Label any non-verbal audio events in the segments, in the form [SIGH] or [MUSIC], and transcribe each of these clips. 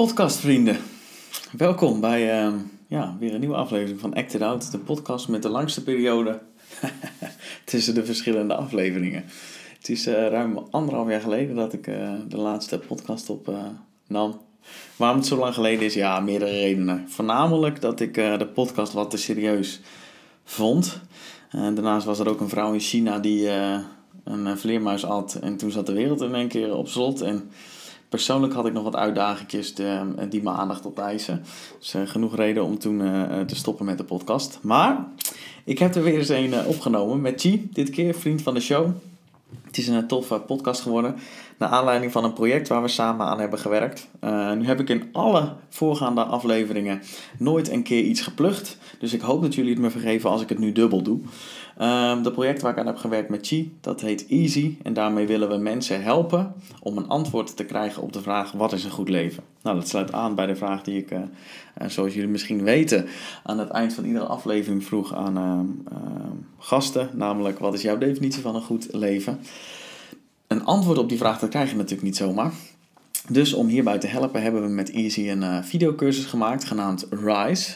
Podcastvrienden, welkom bij uh, ja, weer een nieuwe aflevering van Acted Out, de podcast met de langste periode [LAUGHS] tussen de verschillende afleveringen. Het is uh, ruim anderhalf jaar geleden dat ik uh, de laatste podcast op uh, nam. Waarom het zo lang geleden is? Ja, meerdere redenen. Voornamelijk dat ik de podcast wat te serieus vond. daarnaast was er ook een vrouw in China die een vleermuis at en toen zat de wereld in één keer op slot. En Persoonlijk had ik nog wat uitdagingjes eh, die mijn aandacht opeisen. Dus uh, genoeg reden om toen uh, te stoppen met de podcast. Maar ik heb er weer eens een opgenomen met Chi, dit keer vriend van de show. Het is een toffe podcast geworden. Naar aanleiding van een project waar we samen aan hebben gewerkt. nu heb ik in alle voorgaande afleveringen nooit een keer iets geplucht. Dus ik hoop dat jullie het me vergeven als ik het nu dubbel doe. Um, de project waar ik aan heb gewerkt met Chi, dat heet Easy. En daarmee willen we mensen helpen om een antwoord te krijgen op de vraag: wat is een goed leven? Nou, dat sluit aan bij de vraag die ik, uh, zoals jullie misschien weten, aan het eind van iedere aflevering vroeg aan uh, gasten. Namelijk: wat is jouw definitie van een goed leven? Een antwoord op die vraag dat krijg je natuurlijk niet zomaar. Dus om hierbij te helpen hebben we met Easy een uh, videocursus gemaakt genaamd Rise.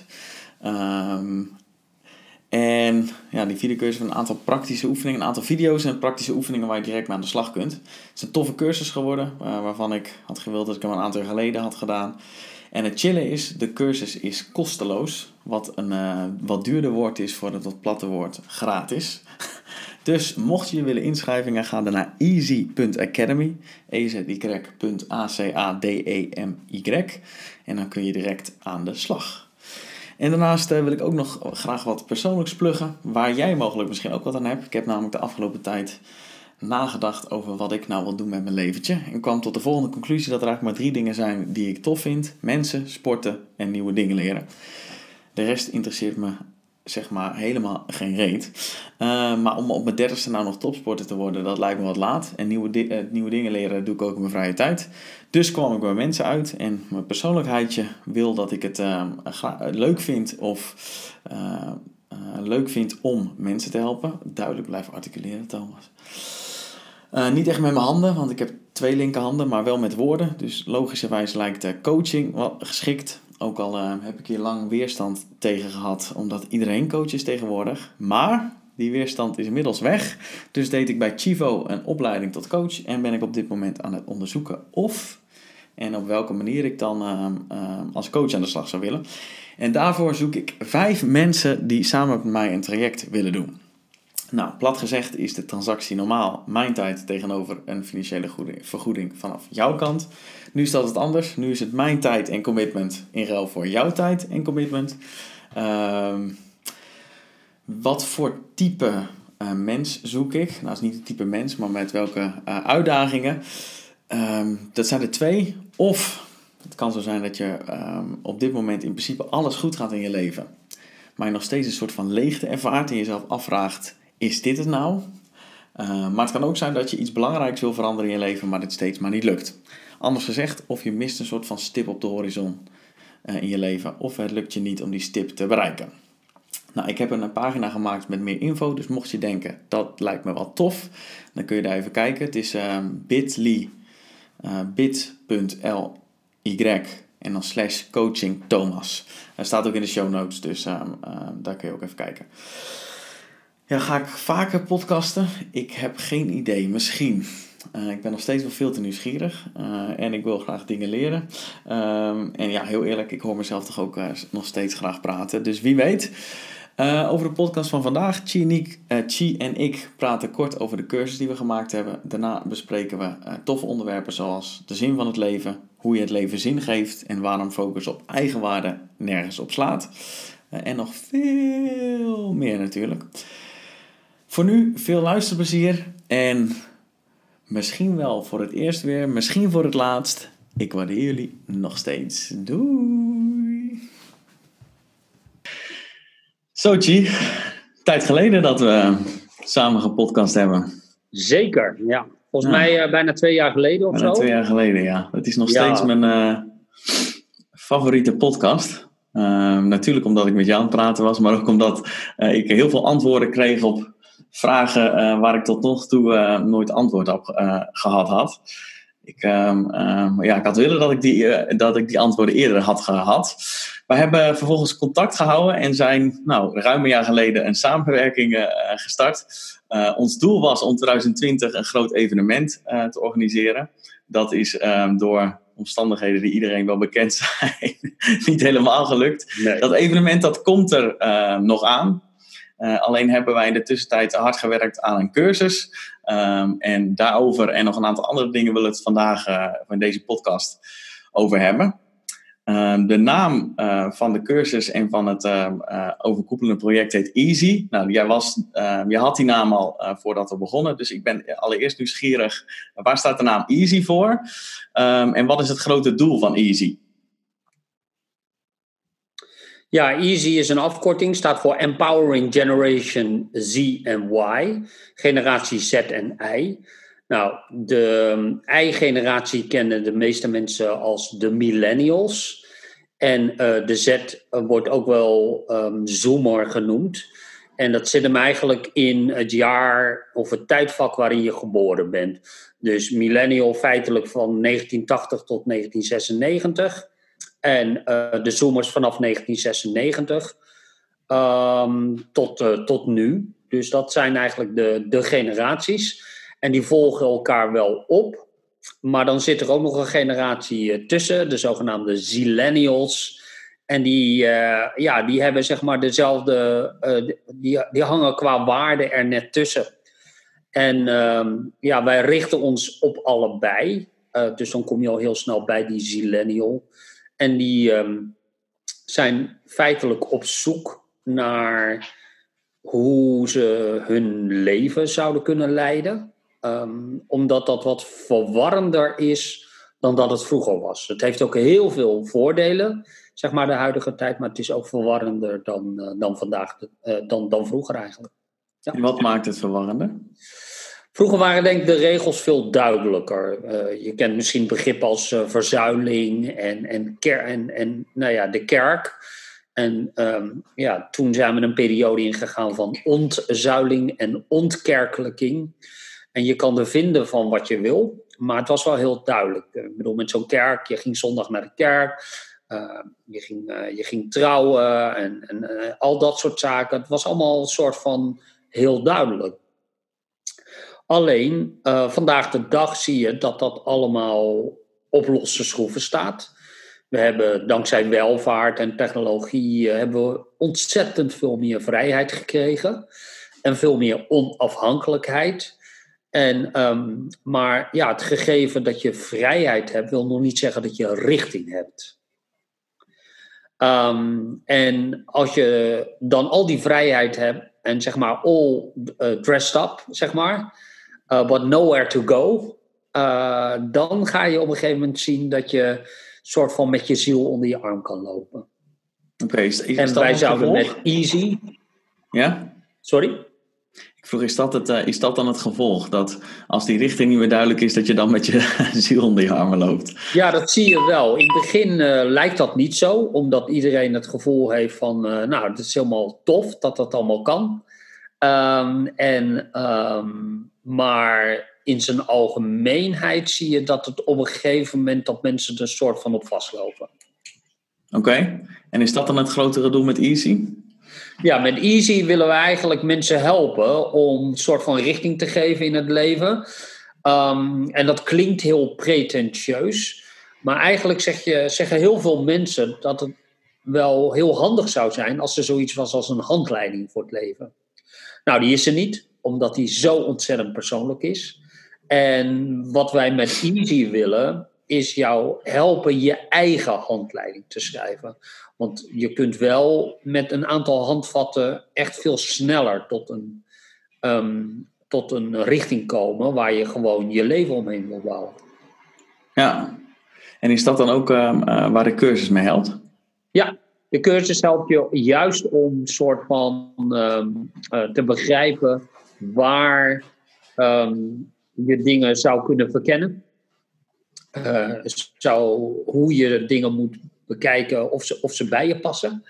En ja, die videocursus van een aantal praktische oefeningen, een aantal video's en praktische oefeningen waar je direct mee aan de slag kunt. Het is een toffe cursus geworden, uh, waarvan ik had gewild dat ik hem een aantal jaar geleden had gedaan. En het chillen is, de cursus is kosteloos. Wat een uh, wat duurder woord is voor het wat platte woord gratis. [LAUGHS] dus mocht je willen inschrijven, ga dan naar easy.academy. E-Z-Y.A-C-A-D-E-M-Y. En dan kun je direct aan de slag. En daarnaast eh, wil ik ook nog graag wat persoonlijks pluggen, waar jij mogelijk misschien ook wat aan hebt. Ik heb namelijk de afgelopen tijd nagedacht over wat ik nou wil doen met mijn leventje. En kwam tot de volgende conclusie dat er eigenlijk maar drie dingen zijn die ik tof vind. Mensen, sporten en nieuwe dingen leren. De rest interesseert me zeg maar helemaal geen reet. Uh, maar om op mijn dertigste nou nog topsporter te worden, dat lijkt me wat laat. En nieuwe, uh, nieuwe dingen leren doe ik ook in mijn vrije tijd. Dus kwam ik bij mensen uit en mijn persoonlijkheidje wil dat ik het uh, leuk vind of leuk vind om mensen te helpen. Duidelijk blijven articuleren, Thomas. niet echt met mijn handen, want ik heb twee linkerhanden, maar wel met woorden. Dus logischerwijs lijkt coaching wel geschikt. Ook al uh, heb ik hier lang weerstand tegen gehad, omdat iedereen coach is tegenwoordig. Maar die weerstand is inmiddels weg. Dus deed ik bij Chivo een opleiding tot coach en ben ik op dit moment aan het onderzoeken of en op welke manier ik dan uh, uh, als coach aan de slag zou willen. En daarvoor zoek ik vijf mensen die samen met mij een traject willen doen. Nou, plat gezegd is de transactie normaal mijn tijd tegenover een financiële vergoeding vanaf jouw kant. Nu dat het anders. Nu is het mijn tijd en commitment in ruil voor jouw tijd en commitment. Uh, wat voor type uh, mens zoek ik? Nou, het is niet het type mens, maar met welke uh, uitdagingen. Um, dat zijn er twee. Of het kan zo zijn dat je um, op dit moment in principe alles goed gaat in je leven. Maar je nog steeds een soort van leegte ervaart en jezelf afvraagt is dit het nou? Uh, maar het kan ook zijn dat je iets belangrijks wil veranderen in je leven, maar dit steeds maar niet lukt. Anders gezegd, of je mist een soort van stip op de horizon uh, in je leven, of het lukt je niet om die stip te bereiken. Nou, ik heb een pagina gemaakt met meer info, dus mocht je denken dat lijkt me wel tof, dan kun je daar even kijken. Het is uh, bit.ly, bit.ly en dan slash coaching Thomas. Dat staat ook in de show notes, dus ehm, daar kun je ook even kijken. Ja, ga ik vaker podcasten? Ik heb geen idee, misschien. Uh, ik ben nog steeds wel veel te nieuwsgierig uh, en ik wil graag dingen leren. Um, en ja, heel eerlijk, ik hoor mezelf toch ook uh, nog steeds graag praten. Dus wie weet. over de podcast van vandaag. Chi en, ik, Chi en ik praten kort over de cursus die we gemaakt hebben. Daarna bespreken we toffe onderwerpen zoals de zin van het leven, hoe je het leven zin geeft en waarom focus op eigenwaarde nergens op slaat. en nog veel meer natuurlijk. Voor nu veel luisterplezier en misschien wel voor het eerst weer, misschien voor het laatst. Ik waardeer jullie nog steeds. Doei! Zo, Chi. Tijd geleden dat we samen gepodcast hebben. Zeker, ja. Volgens mij uh, bijna twee jaar geleden of bijna zo. twee jaar geleden, ja. Het is nog steeds mijn uh, favoriete podcast. Uh, natuurlijk omdat ik met jou aan het praten was, maar ook omdat ik heel veel antwoorden kreeg op vragen uh, waar ik tot nog toe uh, nooit antwoord op uh, gehad had. Ik, ehm, ehm, ja, ik had willen dat ik, die, dat ik die antwoorden eerder had gehad. We hebben vervolgens contact gehouden en zijn nou, ruim een jaar geleden een samenwerking gestart. ons doel was om 2020 een groot evenement te organiseren. Dat is ehm, door omstandigheden die iedereen wel bekend [LAUGHS] zijn, niet helemaal gelukt. Dat evenement dat komt er nog aan. Uh, alleen hebben wij in de tussentijd hard gewerkt aan een cursus. Um, en daarover en nog een aantal andere dingen willen we het vandaag uh, in deze podcast over hebben. Uh, de naam uh, van de cursus en van het overkoepelende project heet Easy. Nou, jij, was, jij had die naam al voordat we begonnen, dus ik ben allereerst nieuwsgierig. Waar staat de naam Easy voor? En wat is het grote doel van Easy? Ja, EASY is een afkorting, staat voor Empowering Generation Z en Y, generatie Z en Y. Nou, de Y-generatie kennen de meeste mensen als de millennials. En uh, de Z wordt ook wel um, Zoomer genoemd. En dat zit hem eigenlijk in het jaar of het tijdvak waarin je geboren bent. Dus millennial feitelijk van 1980 tot 1996. En eh, de Zoomers vanaf 1996 ehm, tot, uh, tot nu. Dus dat zijn eigenlijk de, de generaties. En die volgen elkaar wel op. Maar dan zit er ook nog een generatie eh, tussen, de zogenaamde Zillennials. En die, ja, die hebben zeg maar dezelfde, die, die hangen qua waarde er net tussen. En ehm, ja, wij richten ons op allebei. dus dan kom je al heel snel bij die Zillennial. En die ehm, zijn feitelijk op zoek naar hoe ze hun leven zouden kunnen leiden. Ehm, omdat dat wat verwarrender is dan dat het vroeger was. Het heeft ook heel veel voordelen, zeg maar, de huidige tijd, maar het is ook verwarrender dan, uh, dan vandaag, uh, dan, dan vroeger eigenlijk. Ja. En wat maakt het verwarrender? Vroeger waren denk ik de regels veel duidelijker. Uh, je kent misschien begrippen als uh, verzuiling en, en, ker en, en nou ja, de kerk. En um, ja, toen zijn we een periode ingegaan van ontzuiling en ontkerkelijking. En je kan er vinden van wat je wil, maar het was wel heel duidelijk. Ik bedoel, met zo'n kerk, je ging zondag naar de kerk, uh, je, ging, je ging trouwen en, en al dat soort zaken. Het was allemaal een soort van heel duidelijk. Alleen uh, vandaag de dag zie je dat dat allemaal op losse schroeven staat. We hebben dankzij welvaart en technologie uh, hebben we ontzettend veel meer vrijheid gekregen en veel meer onafhankelijkheid. En, um, maar ja, het gegeven dat je vrijheid hebt, wil nog niet zeggen dat je richting hebt. Um, en als je dan al die vrijheid hebt en zeg maar all uh, dressed up, zeg maar, uh, but nowhere to go. Uh, dan ga je op een gegeven moment zien dat je soort van met je ziel onder je arm kan lopen. Oké, is, is en wij zouden met easy. Ja? Sorry? Ik vroeg, is dat, het, uh, is dat dan het gevolg? Dat als die richting niet meer duidelijk is, dat je dan met je [LAUGHS] ziel onder je armen loopt? Ja, dat zie je wel. In het begin uh, lijkt dat niet zo, omdat iedereen het gevoel heeft van, uh, nou, het is helemaal tof dat dat allemaal kan. Um, en um, maar in zijn algemeenheid zie je dat het op een gegeven moment dat mensen er een soort van op vastlopen. Oké, en is dat dan het grotere doel met Easy? Ja, met Easy willen we eigenlijk mensen helpen om een soort van richting te geven in het leven. Um, en dat klinkt heel pretentieus, maar eigenlijk zeg je, zeggen heel veel mensen dat het wel heel handig zou zijn als er zoiets was als een handleiding voor het leven. Nou, die is er niet omdat die zo ontzettend persoonlijk is. En wat wij met Easy willen, is jou helpen je eigen handleiding te schrijven. Want je kunt wel met een aantal handvatten echt veel sneller tot een, um, tot een richting komen waar je gewoon je leven omheen wil bouwen. Ja, en is dat dan ook uh, waar de cursus mee helpt? Ja, de cursus helpt je juist om soort van uh, uh, te begrijpen waar um, je dingen zou kunnen verkennen. Uh, zou, hoe je dingen moet bekijken of ze, of ze bij je passen.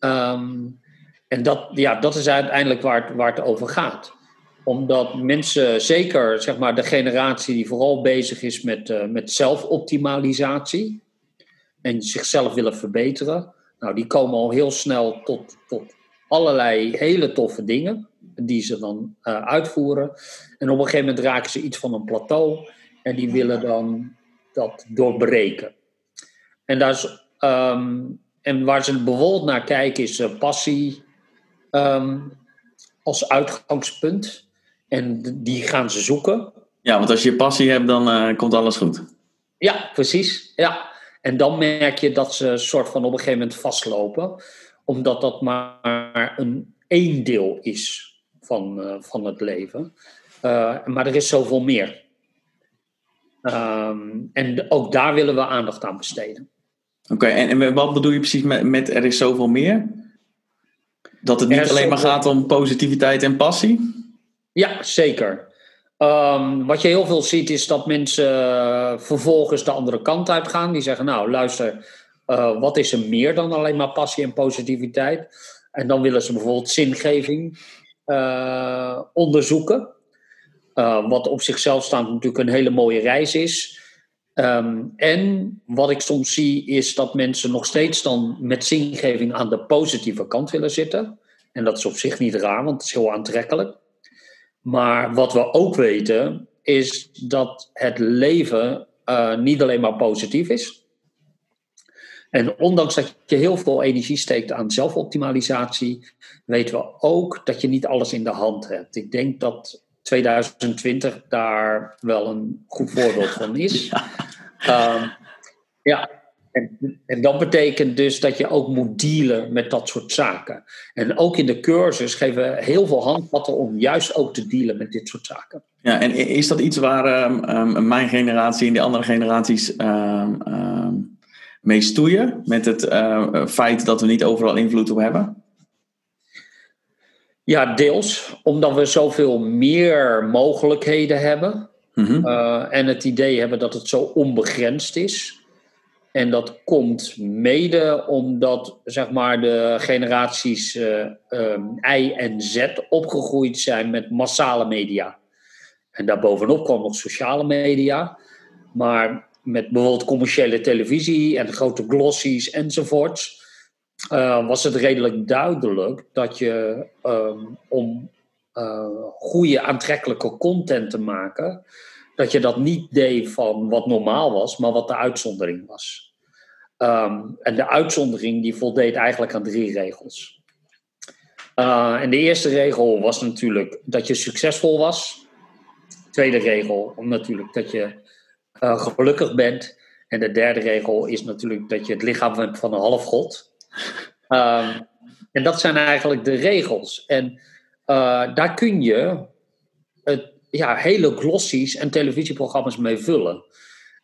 Um, en dat, ja, dat is uiteindelijk waar het, waar het over gaat. omdat mensen, zeker zeg maar de generatie die vooral bezig is met, uh, met zelfoptimalisatie en zichzelf willen verbeteren, nou, die komen al heel snel tot, tot allerlei hele toffe dingen die ze dan uh, uitvoeren. En op een gegeven moment raken ze iets van een plateau en die willen dan dat doorbreken. En, daar is, um, en waar ze bijvoorbeeld naar kijken is uh, passie um, als uitgangspunt. En die gaan ze zoeken. Ja, want als je passie hebt, dan uh, komt alles goed. Ja, precies. Ja. En dan merk je dat ze soort van op een gegeven moment vastlopen. Omdat dat maar een één deel is van, uh, van het leven. Uh, maar er is zoveel meer. Um, en ook daar willen we aandacht aan besteden. Oké, okay, en, en wat bedoel je precies met, met er is zoveel meer? Dat het niet alleen maar gaat om positiviteit en passie? Ja, zeker. Um, wat je heel veel ziet is dat mensen uh, vervolgens de andere kant uitgaan. Die zeggen, nou luister, uh, wat is er meer dan alleen maar passie en positiviteit? En dan willen ze bijvoorbeeld zingeving uh, onderzoeken. wat op zichzelf staand natuurlijk een hele mooie reis is. Um, en wat ik soms zie is dat mensen nog steeds dan met zingeving aan de positieve kant willen zitten. En dat is op zich niet raar, want het is heel aantrekkelijk. Maar wat we ook weten is dat het leven uh, niet alleen maar positief is. En ondanks dat je heel veel energie steekt aan zelfoptimalisatie, weten we ook dat je niet alles in de hand hebt. Ik denk dat 2020 daar wel een goed voorbeeld van is. [LAUGHS] Ja, ja en, en, dat betekent dus dat je ook moet dealen met dat soort zaken. En ook in de cursus geven we heel veel handvatten om juist ook te dealen met dit soort zaken. Ja, en is dat iets waar um, um, mijn generatie en de andere generaties um, mee stoeien? Met het uh, feit dat we niet overal invloed op hebben? Ja, deels. Omdat we zoveel meer mogelijkheden hebben. Mm-hmm. Uh, en het idee hebben dat het zo onbegrensd is. En dat komt mede omdat zeg maar, de generaties uh, um, I en Z opgegroeid zijn met massale media. En daarbovenop kwam nog sociale media. Maar met bijvoorbeeld commerciële televisie en grote glossies enzovoorts. Uh, was het redelijk duidelijk dat je um, om uh, goede aantrekkelijke content te maken, dat je dat niet deed van wat normaal was, maar wat de uitzondering was. Um, en de uitzondering die voldeed eigenlijk aan drie regels. Uh, en de eerste regel was natuurlijk dat je succesvol was. De tweede regel natuurlijk dat je uh, gelukkig bent. En de derde regel is natuurlijk dat je het lichaam bent van een halfgod. Um, en dat zijn eigenlijk de regels. En uh, daar kun je het, ja, hele glossies en televisieprogramma's mee vullen.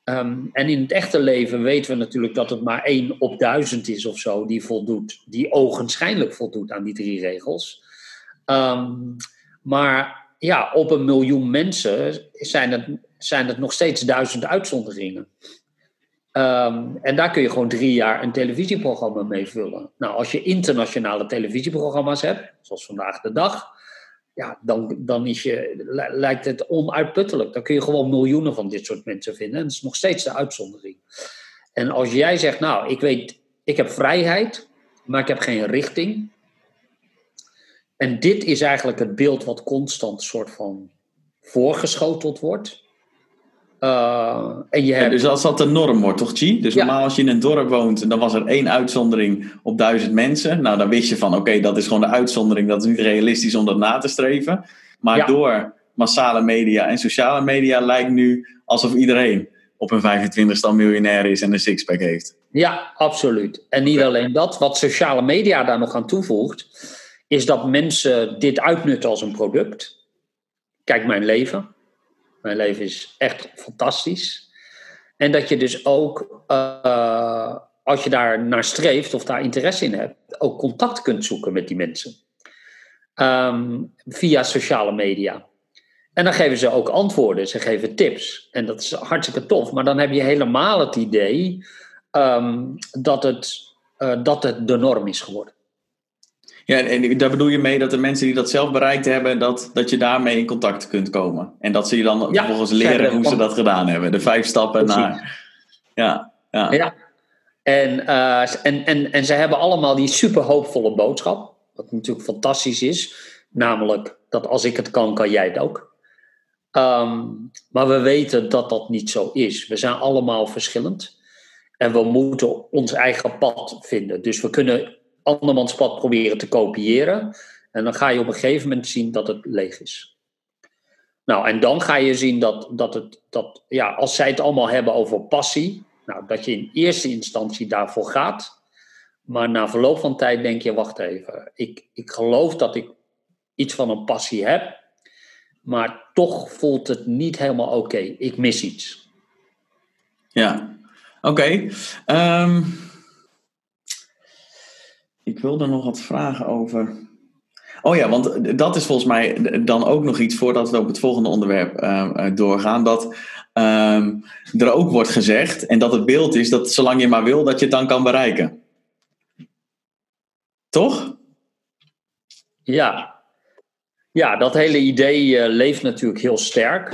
Um, en in het echte leven weten we natuurlijk dat het maar één op duizend is of zo die voldoet, die ogenschijnlijk voldoet aan die drie regels. Um, maar ja, op een miljoen mensen zijn het, zijn het nog steeds duizend uitzonderingen. Um, en daar kun je gewoon drie jaar een televisieprogramma mee vullen. Nou, als je internationale televisieprogramma's hebt, zoals vandaag de dag, ja, dan, dan is je, lijkt het onuitputtelijk. Dan kun je gewoon miljoenen van dit soort mensen vinden. En dat is nog steeds de uitzondering. En als jij zegt, nou, ik weet, ik heb vrijheid, maar ik heb geen richting. En dit is eigenlijk het beeld wat constant soort van voorgeschoteld wordt. Uh, en je hebt... dus als dat de norm wordt, toch, Chi? Dus normaal als je in een dorp woont, dan was er één uitzondering op duizend mensen. Nou, dan wist je van, oké, dat is gewoon de uitzondering. Dat is niet realistisch om dat na te streven. Maar ja. door massale media en sociale media lijkt nu alsof iedereen op een 25ste al miljonair is en een sixpack heeft. Ja, absoluut. En niet alleen dat, wat sociale media daar nog aan toevoegt, is dat mensen dit uitnutten als een product. Kijk, mijn leven. Mijn leven is echt fantastisch. En dat je dus ook, uh, als je daar naar streeft of daar interesse in hebt, ook contact kunt zoeken met die mensen. Um, via sociale media. En dan geven ze ook antwoorden, ze geven tips. En dat is hartstikke tof. Maar dan heb je helemaal het idee um, dat, het, uh, dat het de norm is geworden. Ja, en daar bedoel je mee dat de mensen die dat zelf bereikt hebben, dat, dat je daarmee in contact kunt komen. En dat ze je dan Ja, vervolgens leren hoe ze dat gedaan hebben. De vijf stappen Precies. naar. Ja, ja. Ja. En, eh, en, en, en ze hebben allemaal die super hoopvolle boodschap. Wat natuurlijk fantastisch is. Namelijk dat als ik het kan, kan jij het ook. Ehm, maar we weten dat dat niet zo is. We zijn allemaal verschillend. En we moeten ons eigen pad vinden. Dus we kunnen andermans pad proberen te kopiëren. En dan ga je op een gegeven moment zien dat het leeg is. Nou, en dan ga je zien dat, dat het, dat, ja, als zij het allemaal hebben over passie, nou, dat je in eerste instantie daarvoor gaat. Maar na verloop van tijd denk je, wacht even, ik, ik geloof dat ik iets van een passie heb, maar toch voelt het niet helemaal oké. Ik mis iets. Ja, oké. Ehm, ik wilde nog wat vragen over. Oh ja, want dat is volgens mij dan ook nog iets voordat we op het volgende onderwerp ehm, eh, doorgaan. Dat ehm, er ook wordt gezegd, en dat het beeld is dat zolang je maar wil, dat je het dan kan bereiken. Toch? Ja, ja dat hele idee eh, leeft natuurlijk heel sterk.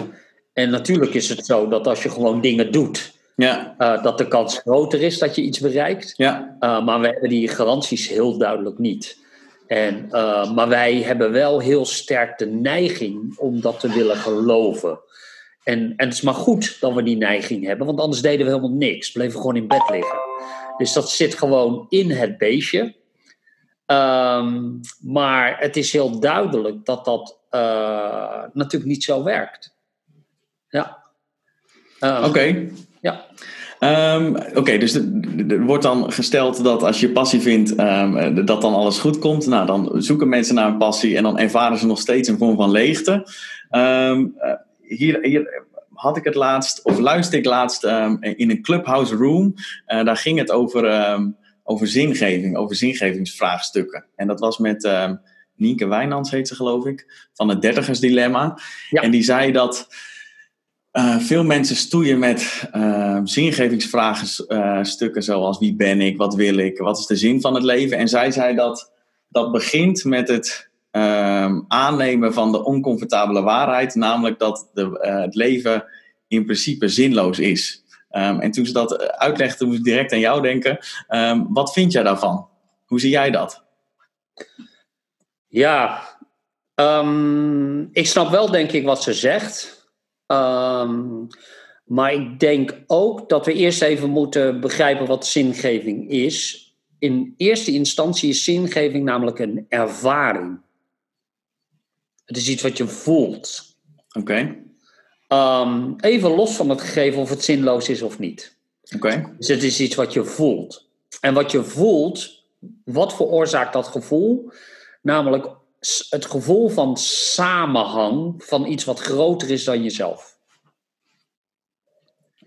En natuurlijk is het zo dat als je gewoon dingen doet, Ja, eh, dat de kans groter is dat je iets bereikt. ja, Uh, maar we hebben die garanties heel duidelijk niet. En, uh, maar wij hebben wel heel sterk de neiging om dat te willen geloven. En, en het is maar goed dat we die neiging hebben, want anders deden we helemaal niks. Bleven gewoon in bed liggen. Dus dat zit gewoon in het beestje. Um, maar het is heel duidelijk dat dat uh, natuurlijk niet zo werkt. Ja. Um, Oké. Okay. Ja. Um, Oké, okay, dus er wordt dan gesteld dat als je passie vindt, um, dat dan alles goed komt. Nou, dan zoeken mensen naar een passie en dan ervaren ze nog steeds een vorm van leegte. Um, uh, hier, hier had ik het laatst, of luisterde ik laatst in een clubhouse room. Uh, daar ging het over, over zingeving, over zingevingsvraagstukken. En dat was met Nienke Wijnands, heet ze geloof ik, van het dertigersdilemma. Ja. En die zei dat... Uh, veel mensen stoeien met uh, zingevingsvraagstukken zoals wie ben ik, wat wil ik, wat is de zin van het leven. En zij zei dat dat begint met het uh, aannemen van de oncomfortabele waarheid, namelijk dat de, het leven in principe zinloos is. Um, en toen ze dat uitlegde, moest ik direct aan jou denken. Um, wat vind jij daarvan? Hoe zie jij dat? Ja, ik snap wel denk ik wat ze zegt. Um, maar ik denk ook dat we eerst even moeten begrijpen wat zingeving is. In eerste instantie is zingeving namelijk een ervaring. Het is iets wat je voelt. Oké. Okay. Um, even los van het gegeven of het zinloos is of niet. Oké. Okay. Dus het is iets wat je voelt. En wat je voelt, wat veroorzaakt dat gevoel? Namelijk het gevoel van samenhang van iets wat groter is dan jezelf.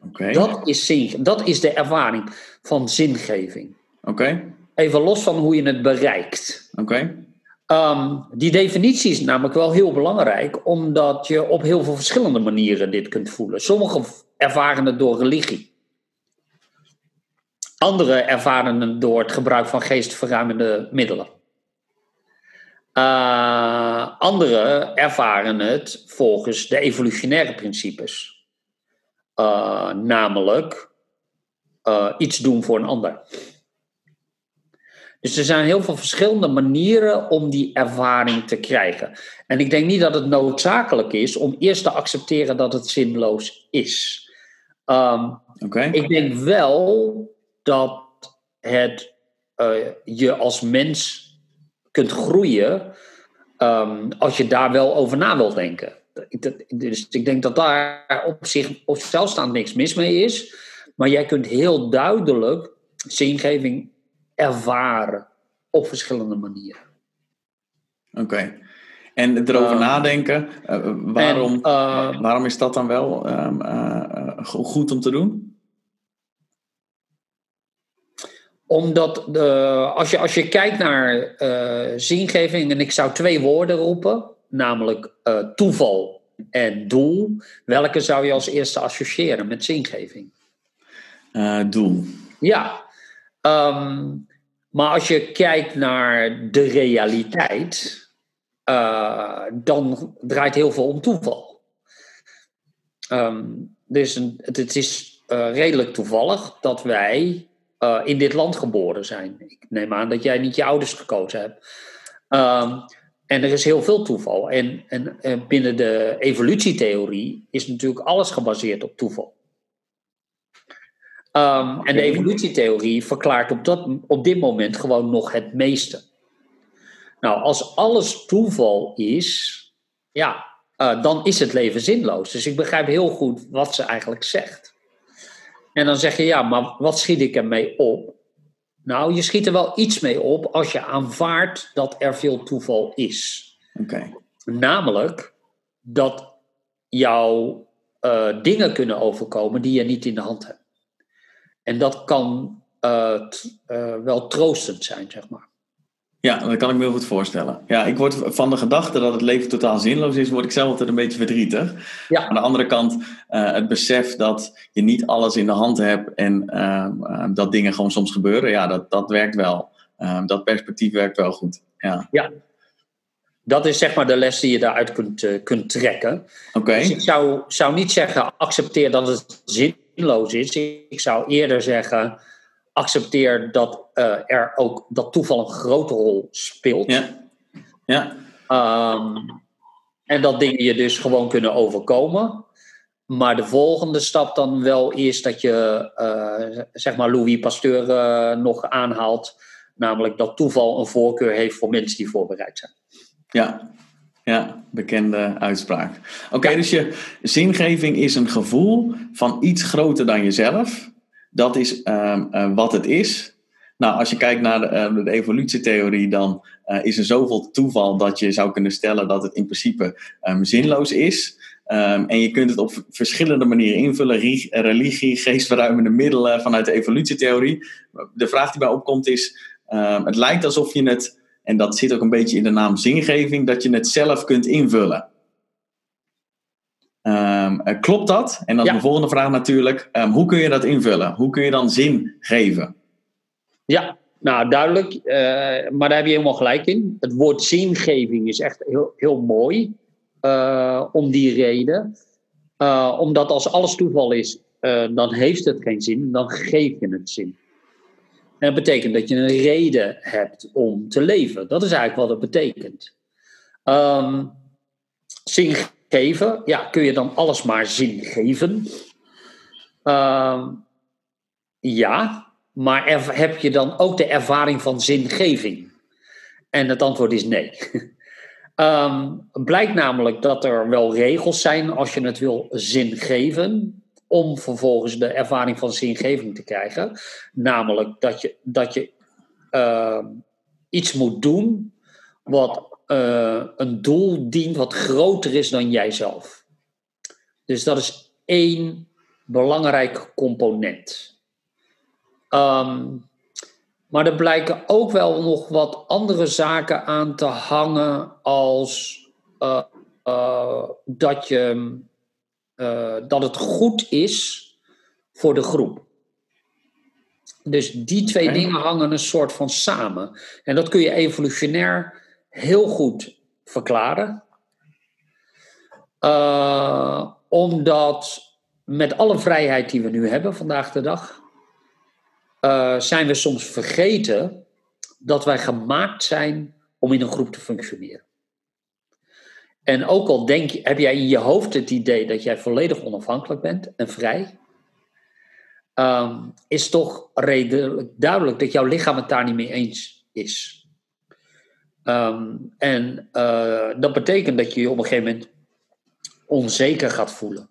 Okay. Dat, is zin, dat is de ervaring van zingeving. Oké. Okay. Even los van hoe je het bereikt. Oké. Okay. Um, die definitie is namelijk wel heel belangrijk, omdat je op heel veel verschillende manieren dit kunt voelen. Sommigen ervaren het door religie. Anderen ervaren het door het gebruik van geestverruimende middelen. Uh, anderen ervaren het volgens de evolutionaire principes. Uh, namelijk uh, iets doen voor een ander. Dus er zijn heel veel verschillende manieren om die ervaring te krijgen. En ik denk niet dat het noodzakelijk is om eerst te accepteren dat het zinloos is. Um, okay. Ik denk wel dat het je als mens kunt groeien um, als je daar wel over na wilt denken. Dus ik denk dat daar op, zich, op zichzelf staand niks mis mee is. Maar jij kunt heel duidelijk zingeving ervaren op verschillende manieren. Oké. Okay. En erover uh, nadenken, uh, waarom, en, uh, waarom is dat dan wel um, goed om te doen? Omdat de, als, je, als je kijkt naar uh, zingeving, en ik zou twee woorden roepen, namelijk uh, toeval en doel, welke zou je als eerste associëren met zingeving? Doel. Ja. Um, maar als je kijkt naar de realiteit, dan draait heel veel om toeval. Um, dus een, het, het, is uh, redelijk toevallig dat wij uh, in dit land geboren zijn. Ik neem aan dat jij niet je ouders gekozen hebt. Um, en er is heel veel toeval. En, en, en, binnen de evolutietheorie is natuurlijk alles gebaseerd op toeval. Um, en de evolutietheorie verklaart op, dat, op dit moment gewoon nog het meeste. Nou, als alles toeval is, ja, uh, dan is het leven zinloos. Dus ik begrijp heel goed wat ze eigenlijk zegt. En dan zeg je, ja, maar wat schiet ik ermee op? Nou, je schiet er wel iets mee op als je aanvaardt dat er veel toeval is. Oké. Namelijk dat jouw uh, dingen kunnen overkomen die je niet in de hand hebt. En dat kan uh, wel troostend zijn, zeg maar. Ja, dat kan ik me heel goed voorstellen. Ja, ik word van de gedachte dat het leven totaal zinloos is, word ik zelf altijd een beetje verdrietig. Ja. Aan de andere kant, uh, het besef dat je niet alles in de hand hebt en uh, uh, dat dingen gewoon soms gebeuren, ja, dat, dat werkt wel. Ehm, dat perspectief werkt wel goed. Ja. ja. Dat is zeg maar de les die je daaruit kunt, kunt trekken. Oké. Dus ik zou, zou niet zeggen, accepteer dat het zinloos is. Ik zou eerder zeggen, accepteer dat uh, er ook dat toeval een grote rol speelt. Ja. ja. Um, en dat dingen je dus gewoon kunnen overkomen. Maar de volgende stap dan wel is dat je, uh, zeg maar, Louis Pasteur uh, nog aanhaalt. Namelijk dat toeval een voorkeur heeft voor mensen die voorbereid zijn. Ja, ja, bekende uitspraak. Oké, okay, ja. dus je zingeving is een gevoel van iets groter dan jezelf. Dat is um, uh, wat het is. Nou, als je kijkt naar de, uh, de evolutietheorie, dan uh, is er zoveel toeval dat je zou kunnen stellen dat het in principe um, zinloos is. Um, en je kunt het op verschillende manieren invullen: religie, [LAUGHS] geestverruimende middelen vanuit de evolutietheorie. De vraag die bij opkomt is: het lijkt alsof je het, en dat zit ook een beetje in de naam zingeving, dat je het zelf kunt invullen. Um, klopt dat? En dan ja. de volgende vraag natuurlijk: um, hoe kun je dat invullen? Hoe kun je dan zin geven? Ja, nou duidelijk, uh, maar daar heb je helemaal gelijk in. Het woord zingeving is echt heel, heel mooi uh, om die reden. Uh, omdat als alles toeval is, dan heeft het geen zin, dan geef je het zin. En dat betekent dat je een reden hebt om te leven. Dat is eigenlijk wat het betekent. Um, zin ja, kun je dan alles maar zin geven? Uh, ja, maar heb je dan ook de ervaring van zingeving? En het antwoord is nee. um, [LAUGHS] blijkt namelijk dat er wel regels zijn als je het wil zin geven, om vervolgens de ervaring van zingeving te krijgen. Namelijk dat je, dat je uh, iets moet doen wat uh, een doel dient wat groter is dan jijzelf. Dus dat is één belangrijk component. Um, maar er blijken ook wel nog wat andere zaken aan te hangen als uh, uh, dat, je, dat het goed is voor de groep. Dus die twee okay. dingen hangen een soort van samen. En dat kun je evolutionair heel goed verklaren. Uh, omdat met alle vrijheid die we nu hebben vandaag de dag, uh, zijn we soms vergeten dat wij gemaakt zijn om in een groep te functioneren. En ook al denk heb jij in je hoofd het idee dat jij volledig onafhankelijk bent en vrij, um, is toch redelijk duidelijk dat jouw lichaam het daar niet mee eens is. Um, en uh, dat betekent dat je je op een gegeven moment onzeker gaat voelen.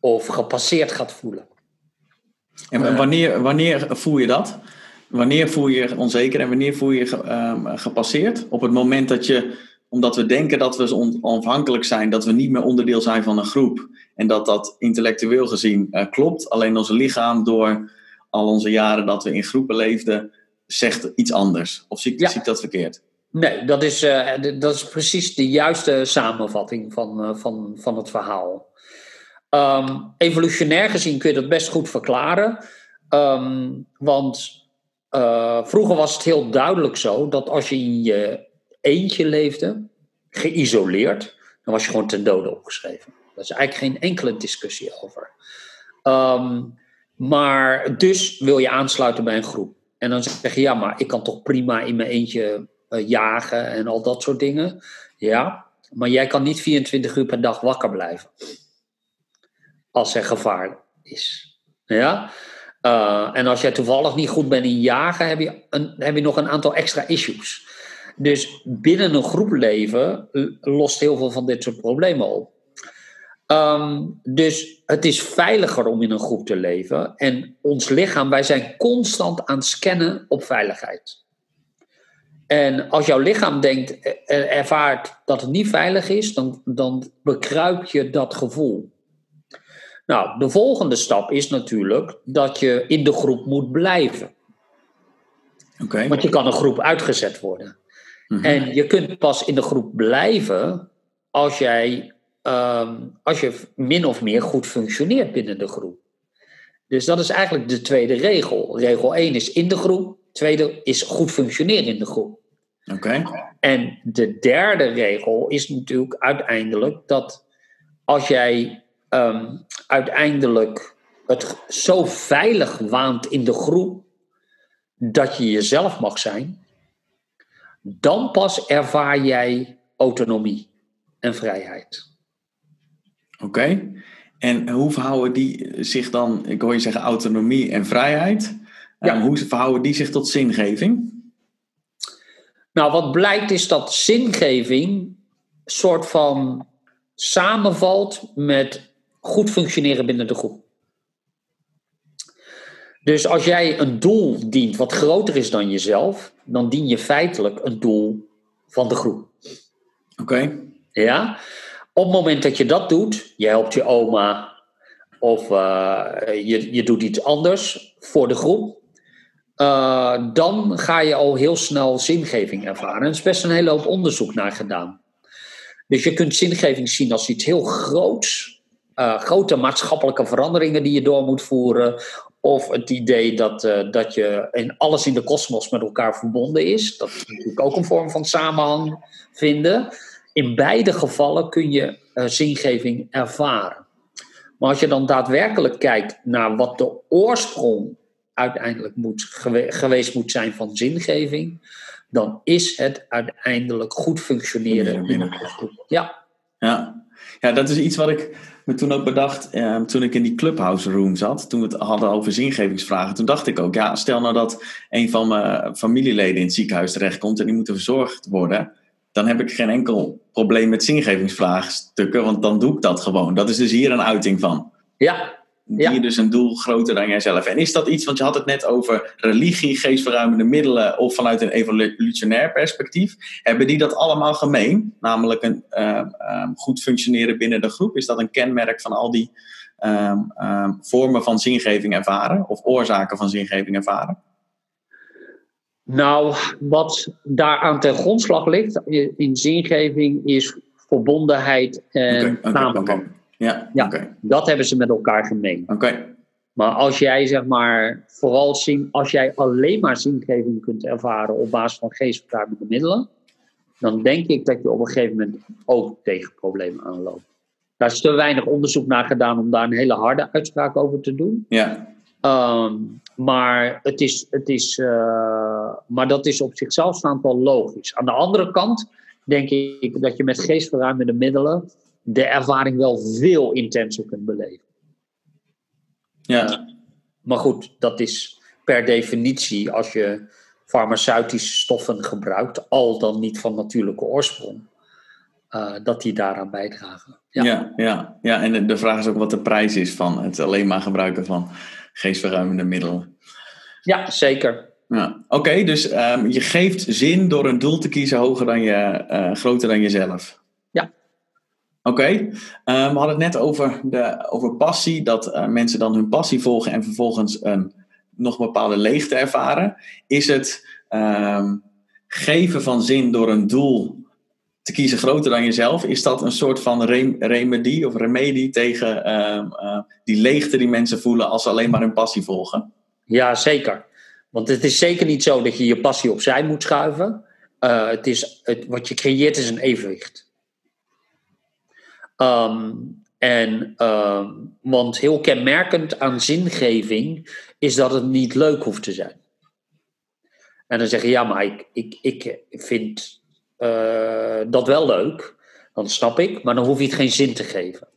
Of gepasseerd gaat voelen. En wanneer, wanneer voel je dat? Wanneer voel je je onzeker en wanneer voel je je um, gepasseerd? Op het moment dat je, omdat we denken dat we on onafhankelijk zijn, dat we niet meer onderdeel zijn van een groep. En dat dat intellectueel gezien uh, klopt. Alleen onze lichaam, door al onze jaren dat we in groepen leefden, zegt iets anders. Of zie, ja. zie ik dat verkeerd? Nee, dat is, uh, dat is precies de juiste samenvatting van, uh, van, van het verhaal. Um, evolutionair gezien kun je dat best goed verklaren. Um, want eh, vroeger was het heel duidelijk zo dat als je in je eentje leefde, geïsoleerd, dan was je gewoon ten dode opgeschreven. Daar is eigenlijk geen enkele discussie over. Ehm, maar dus wil je aansluiten bij een groep. En dan zeg je, ja, maar ik kan toch prima in mijn eentje uh, jagen en al dat soort dingen. Ja, maar jij kan niet 24 uur per dag wakker blijven. Als er gevaar is. Ja? Uh, en als jij toevallig niet goed bent in jagen, heb je, een, heb je nog een aantal extra issues. Dus binnen een groep leven lost heel veel van dit soort problemen op. Um, dus het is veiliger om in een groep te leven. En ons lichaam, wij zijn constant aan het scannen op veiligheid. En als jouw lichaam denkt, eh, eh, ervaart dat het niet veilig is, dan, dan bekruip je dat gevoel. Nou, de volgende stap is natuurlijk dat je in de groep moet blijven. Okay. Want je kan een groep uitgezet worden. -hmm. En je kunt pas in de groep blijven als jij um, als je min of meer goed functioneert binnen de groep. Dus dat is eigenlijk de tweede regel. Regel 1 is in de groep. Tweede is goed functioneren in de groep. Oké. En de derde regel is natuurlijk uiteindelijk dat als jij um, uiteindelijk het zo veilig waant in de groep dat je jezelf mag zijn, dan pas ervaar jij autonomie en vrijheid. Oké. Okay. En hoe verhouden die zich dan, ik hoor je zeggen autonomie en vrijheid. Ja. Um, hoe verhouden die zich tot zingeving? Nou, wat blijkt is dat zingeving soort van samenvalt met goed functioneren binnen de groep. Dus als jij een doel dient wat groter is dan jezelf, dan dien je feitelijk een doel van de groep. Oké. Okay. Ja? Op het moment dat je dat doet, je helpt je oma of uh, je, je doet iets anders voor de groep, uh, dan ga je al heel snel zingeving ervaren. Er is best een hele hoop onderzoek naar gedaan. Dus je kunt zingeving zien als iets heel groots. Uh, grote maatschappelijke veranderingen die je door moet voeren. Of het idee dat, uh, dat je in alles in de kosmos met elkaar verbonden is. Dat is natuurlijk ook een vorm van samenhang vinden. In beide gevallen kun je zingeving ervaren. Maar als je dan daadwerkelijk kijkt naar wat de oorsprong uiteindelijk moet, gewe geweest moet zijn van zingeving, dan is het uiteindelijk goed functioneren groep. Ja. Ja. ja, dat is iets wat ik me toen ook bedacht eh, toen ik in die clubhouse room zat. Toen we het hadden over zingevingsvragen. Toen dacht ik ook, ja, stel nou dat een van mijn familieleden in het ziekenhuis terechtkomt en die moeten verzorgd worden dan heb ik geen enkel probleem met zingevingsvraagstukken, want dan doe ik dat gewoon. Dat is dus hier een uiting van. Ja. Ja. Hier dus een doel groter dan jijzelf. En is dat iets, want je had het net over religie, geestverruimende middelen of vanuit een evolutionair perspectief. Hebben die dat allemaal gemeen? Namelijk een uh, um, goed functioneren binnen de groep. Is dat een kenmerk van al die um, um, vormen van zingeving ervaren of oorzaken van zingeving ervaren? Nou, wat daar aan ten grondslag ligt in zingeving is verbondenheid en okay, okay, okay. Ja, ja dat hebben ze met elkaar gemeen. Oké. Maar als jij zeg maar vooral zin, als jij alleen maar zingeving kunt ervaren op basis van geestverruimende middelen, dan denk ik dat je op een gegeven moment ook tegen problemen aanloopt. Daar is te weinig onderzoek naar gedaan om daar een hele harde uitspraak over te doen. Ja. Um, maar, het is, het is, uh, maar dat is op zichzelf staand wel logisch. Aan de andere kant denk ik dat je met geestverruimende middelen de ervaring wel veel intenser kunt beleven. Ja. Maar goed, dat is per definitie als je farmaceutische stoffen gebruikt, al dan niet van natuurlijke oorsprong, uh, dat die daaraan bijdragen. Ja, ja, ja, ja. en de vraag is ook wat de prijs is van het alleen maar gebruiken van geestverruimende middelen. Ja, zeker. Ja. Oké, okay, dus um, je geeft zin door een doel te kiezen hoger dan je, uh, groter dan jezelf. Oké, um, we hadden het net over, de, over passie, dat uh, mensen dan hun passie volgen en vervolgens een nog bepaalde leegte ervaren. Is het um, geven van zin door een doel te kiezen groter dan jezelf, is dat een soort van rem remedie of remedie tegen uh, uh, die leegte die mensen voelen als ze alleen maar hun passie volgen? Ja, zeker. Want het is zeker niet zo dat je je passie opzij moet schuiven. Uh, het is, het, wat je creëert is een evenwicht. Um, en, uh, want heel kenmerkend aan zingeving is dat het niet leuk hoeft te zijn. En dan zeg je, ja, maar ik, ik, ik vind uh, dat wel leuk. Dan snap ik, maar dan hoef je het geen zin te geven.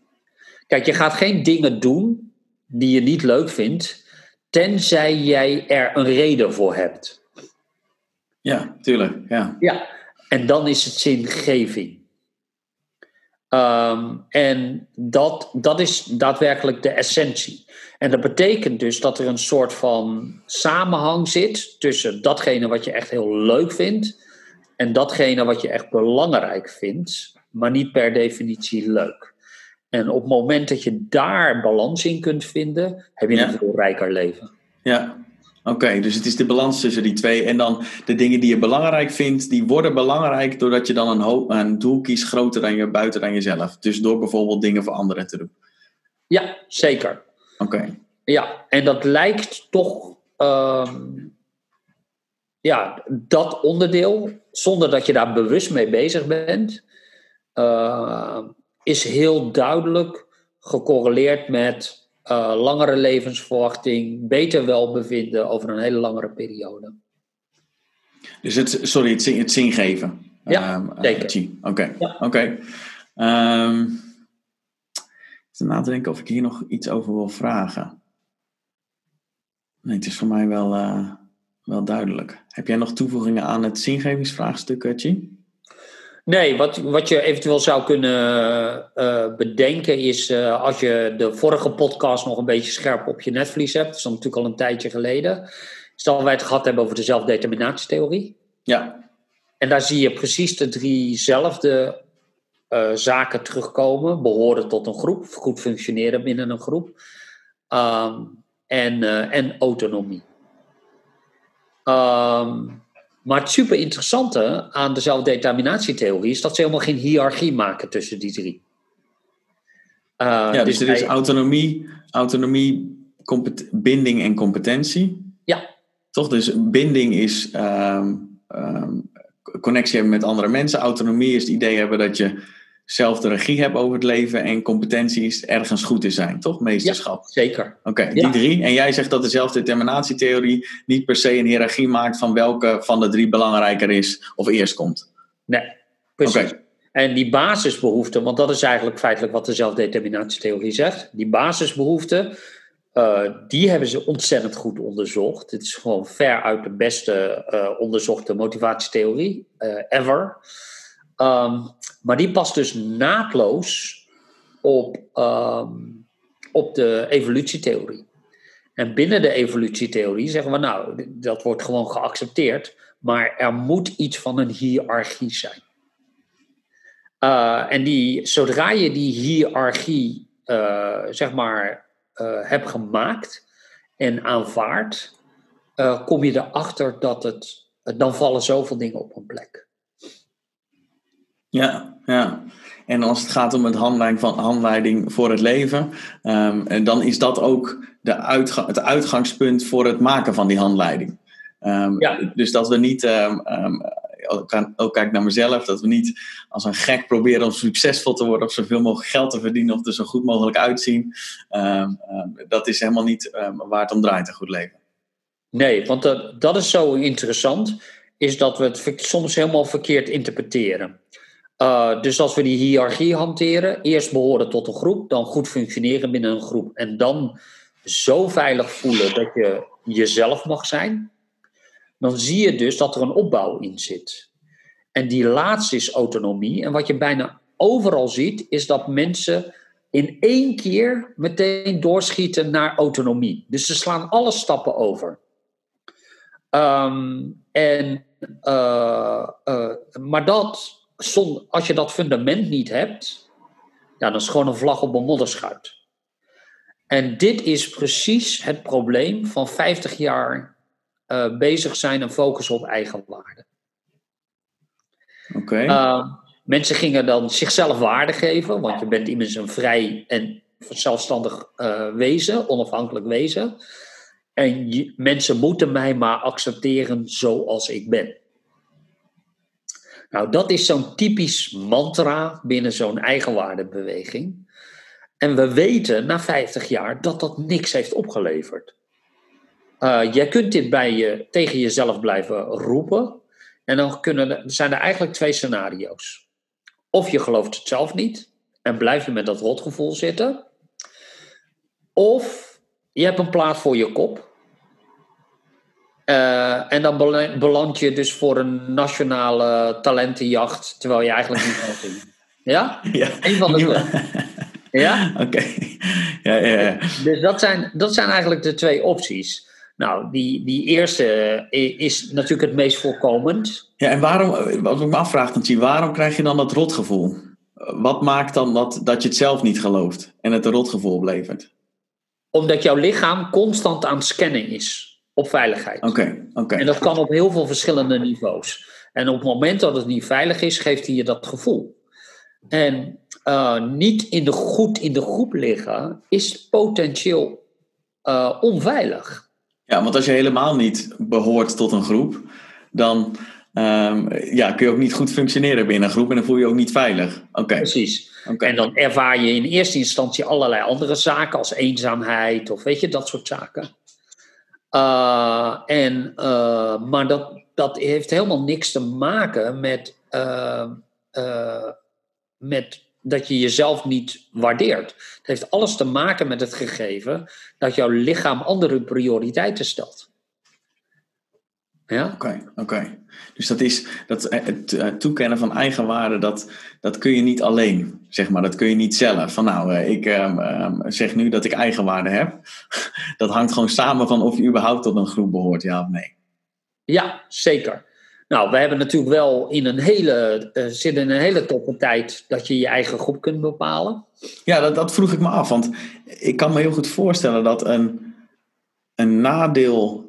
Kijk, je gaat geen dingen doen die je niet leuk vindt, tenzij jij er een reden voor hebt. Ja, tuurlijk. Ja, ja en dan is het zingeving. Um, en dat, dat is daadwerkelijk de essentie. En dat betekent dus dat er een soort van samenhang zit tussen datgene wat je echt heel leuk vindt en datgene wat je echt belangrijk vindt, maar niet per definitie leuk. En op het moment dat je daar balans in kunt vinden, heb je een veel rijker leven. Ja, Oké, dus het is de balans tussen die twee. En dan de dingen die je belangrijk vindt, die worden belangrijk doordat je dan een, een doel kiest groter dan je, buiten dan jezelf. Dus door bijvoorbeeld dingen voor anderen te doen. Ja, zeker. Oké. Ja, en dat lijkt toch, ehm, ja, dat onderdeel, zonder dat je daar bewust mee bezig bent, uh, is heel duidelijk gecorreleerd met uh, langere levensverwachting, beter welbevinden over een hele langere periode. Dus het, sorry, het, het zingeven. Ja, um, zeker. Oké, oké. Ehm, ik zit na te denken of ik hier nog iets over wil vragen. Nee, het is voor mij wel, uh, wel duidelijk. Heb jij nog toevoegingen aan het zingevingsvraagstuk, Chi? Nee, wat, wat je eventueel zou kunnen uh, bedenken is uh, als je de vorige podcast nog een beetje scherp op je netvlies hebt, dat is natuurlijk al een tijdje geleden, is dat wij het gehad hebben over de zelfdeterminatietheorie. Ja. En daar zie je precies de driezelfde uh, zaken terugkomen: behoren tot een groep, goed functioneren binnen een groep um, en, en autonomie. Um, maar het super interessante aan de zelfdeterminatietheorie is dat ze helemaal geen hiërarchie maken tussen die drie. Uh, ja, dus, dus er is autonomie, autonomie binding en competentie. Ja. Toch? Dus binding is um, um, connectie hebben met andere mensen. Autonomie is het idee hebben dat je zelf de regie hebt over het leven en competenties ergens goed in zijn, toch? Meesterschap. Ja, zeker. Oké, die drie. En jij zegt dat de zelfdeterminatietheorie niet per se een hiërarchie maakt van welke van de drie belangrijker is of eerst komt. Nee, precies. En die basisbehoeften, want dat is eigenlijk feitelijk wat de zelfdeterminatietheorie zegt. Die basisbehoeften, uh, die hebben ze ontzettend goed onderzocht. Dit is gewoon ver uit de beste uh, onderzochte motivatietheorie uh, ever. Um, maar die past dus naadloos op, um, op de evolutietheorie. En binnen de evolutietheorie zeggen we, nou, dat wordt gewoon geaccepteerd, maar er moet iets van een hiërarchie zijn. Uh, en die, zodra je die hiërarchie, uh, zeg maar, uh, hebt gemaakt en aanvaardt, kom je erachter dat het, dan vallen zoveel dingen op. Ja, ja. En als het gaat om het handleiding, van, handleiding voor het leven, um, dan is dat ook de uitga het uitgangspunt voor het maken van die handleiding. Um, ja. Dus dat we niet, um, ook kijk naar mezelf, dat we niet als een gek proberen om succesvol te worden of zoveel mogelijk geld te verdienen of er zo goed mogelijk uitzien. dat is helemaal niet waar het om draait, een goed leven. Nee, want dat, dat is zo interessant, is dat we het soms helemaal verkeerd interpreteren. Uh, dus als we die hiërarchie hanteren, eerst behoren tot een groep, dan goed functioneren binnen een groep en dan zo veilig voelen dat je jezelf mag zijn, dan zie je dus dat er een opbouw in zit. En die laatste is autonomie. En wat je bijna overal ziet, is dat mensen in één keer meteen doorschieten naar autonomie. Dus ze slaan alle stappen over. Um, en, uh, uh, maar dat als je dat fundament niet hebt, ja, dan is het gewoon een vlag op een modderschuit. En dit is precies het probleem van 50 jaar uh, bezig zijn en focussen op eigenwaarde. Oké. Uh, mensen gingen dan zichzelf waarde geven, want je bent immers een vrij en zelfstandig uh, wezen, onafhankelijk wezen. En je- mensen moeten mij maar accepteren zoals ik ben. Nou, dat is zo'n typisch mantra binnen zo'n eigenwaardebeweging. En we weten na 50 jaar dat dat niks heeft opgeleverd. Eh, jij kunt dit bij tegen jezelf blijven roepen. En dan kunnen, zijn er eigenlijk twee scenario's. Of je gelooft het zelf niet en blijf je met dat rotgevoel zitten. Of je hebt een plaat voor je kop. Eh, en dan bela- beland je dus voor een nationale talentenjacht, terwijl je eigenlijk niet kan zingen. Ja? Ja. Een van de twee. Ja? [LAUGHS] Oké. Ja, ja, ja. Dus dat zijn, dat zijn eigenlijk de twee opties. Nou, die, die eerste i- is natuurlijk het meest voorkomend. Ja, en waarom, wat ik me afvraag, Nancy, waarom krijg je dan dat rotgevoel? Wat maakt dan dat, dat je het zelf niet gelooft en het een rotgevoel oplevert? Omdat jouw lichaam constant aan het scannen is op veiligheid. Oké, oké. En dat kan op heel veel verschillende niveaus. En op het moment dat het niet veilig is, geeft hij je dat gevoel. En eh, niet in de goed in de groep liggen is potentieel eh, onveilig. Ja, want als je helemaal niet behoort tot een groep, dan ehm, ja, kun je ook niet goed functioneren binnen een groep en dan voel je je ook niet veilig. Oké, Precies. oké. En dan ervaar je in eerste instantie allerlei andere zaken, als eenzaamheid of weet je, dat soort zaken. Uh, en, uh, maar dat, dat heeft helemaal niks te maken met, uh, met dat je jezelf niet waardeert. Het heeft alles te maken met het gegeven dat jouw lichaam andere prioriteiten stelt. Ja? Oké, oké. Dus dat is dat, het toekennen van eigenwaarde, dat, dat kun je niet alleen, zeg maar. Dat kun je niet zelf. Van nou, ik um, zeg nu dat ik eigenwaarde heb. [LAUGHS] Dat hangt gewoon samen van of je überhaupt tot een groep behoort, ja of nee. Ja, zeker. Nou, we hebben natuurlijk wel in een hele, uh, zitten in een hele toffe tijd dat je je eigen groep kunt bepalen. Ja, dat, dat vroeg ik me af. Want ik kan me heel goed voorstellen dat een, een nadeel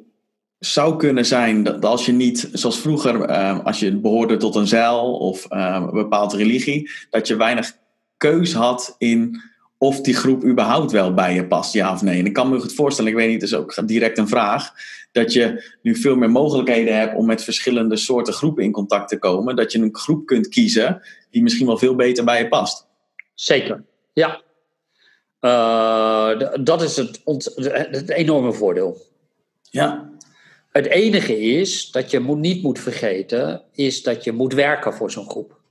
zou kunnen zijn dat als je niet, zoals vroeger, uh, als je behoorde tot een zeil of uh, een bepaalde religie, dat je weinig keus had in of die groep überhaupt wel bij je past, ja of nee. En ik kan me goed voorstellen, ik weet niet, het is ook direct een vraag, dat je nu veel meer mogelijkheden hebt om met verschillende soorten groepen in contact te komen. Dat je een groep kunt kiezen die misschien wel veel beter bij je past. Zeker, ja. Uh, dat is het, het enorme voordeel. Ja. Het enige is dat je moet, niet moet vergeten, is dat je moet werken voor zo'n groep.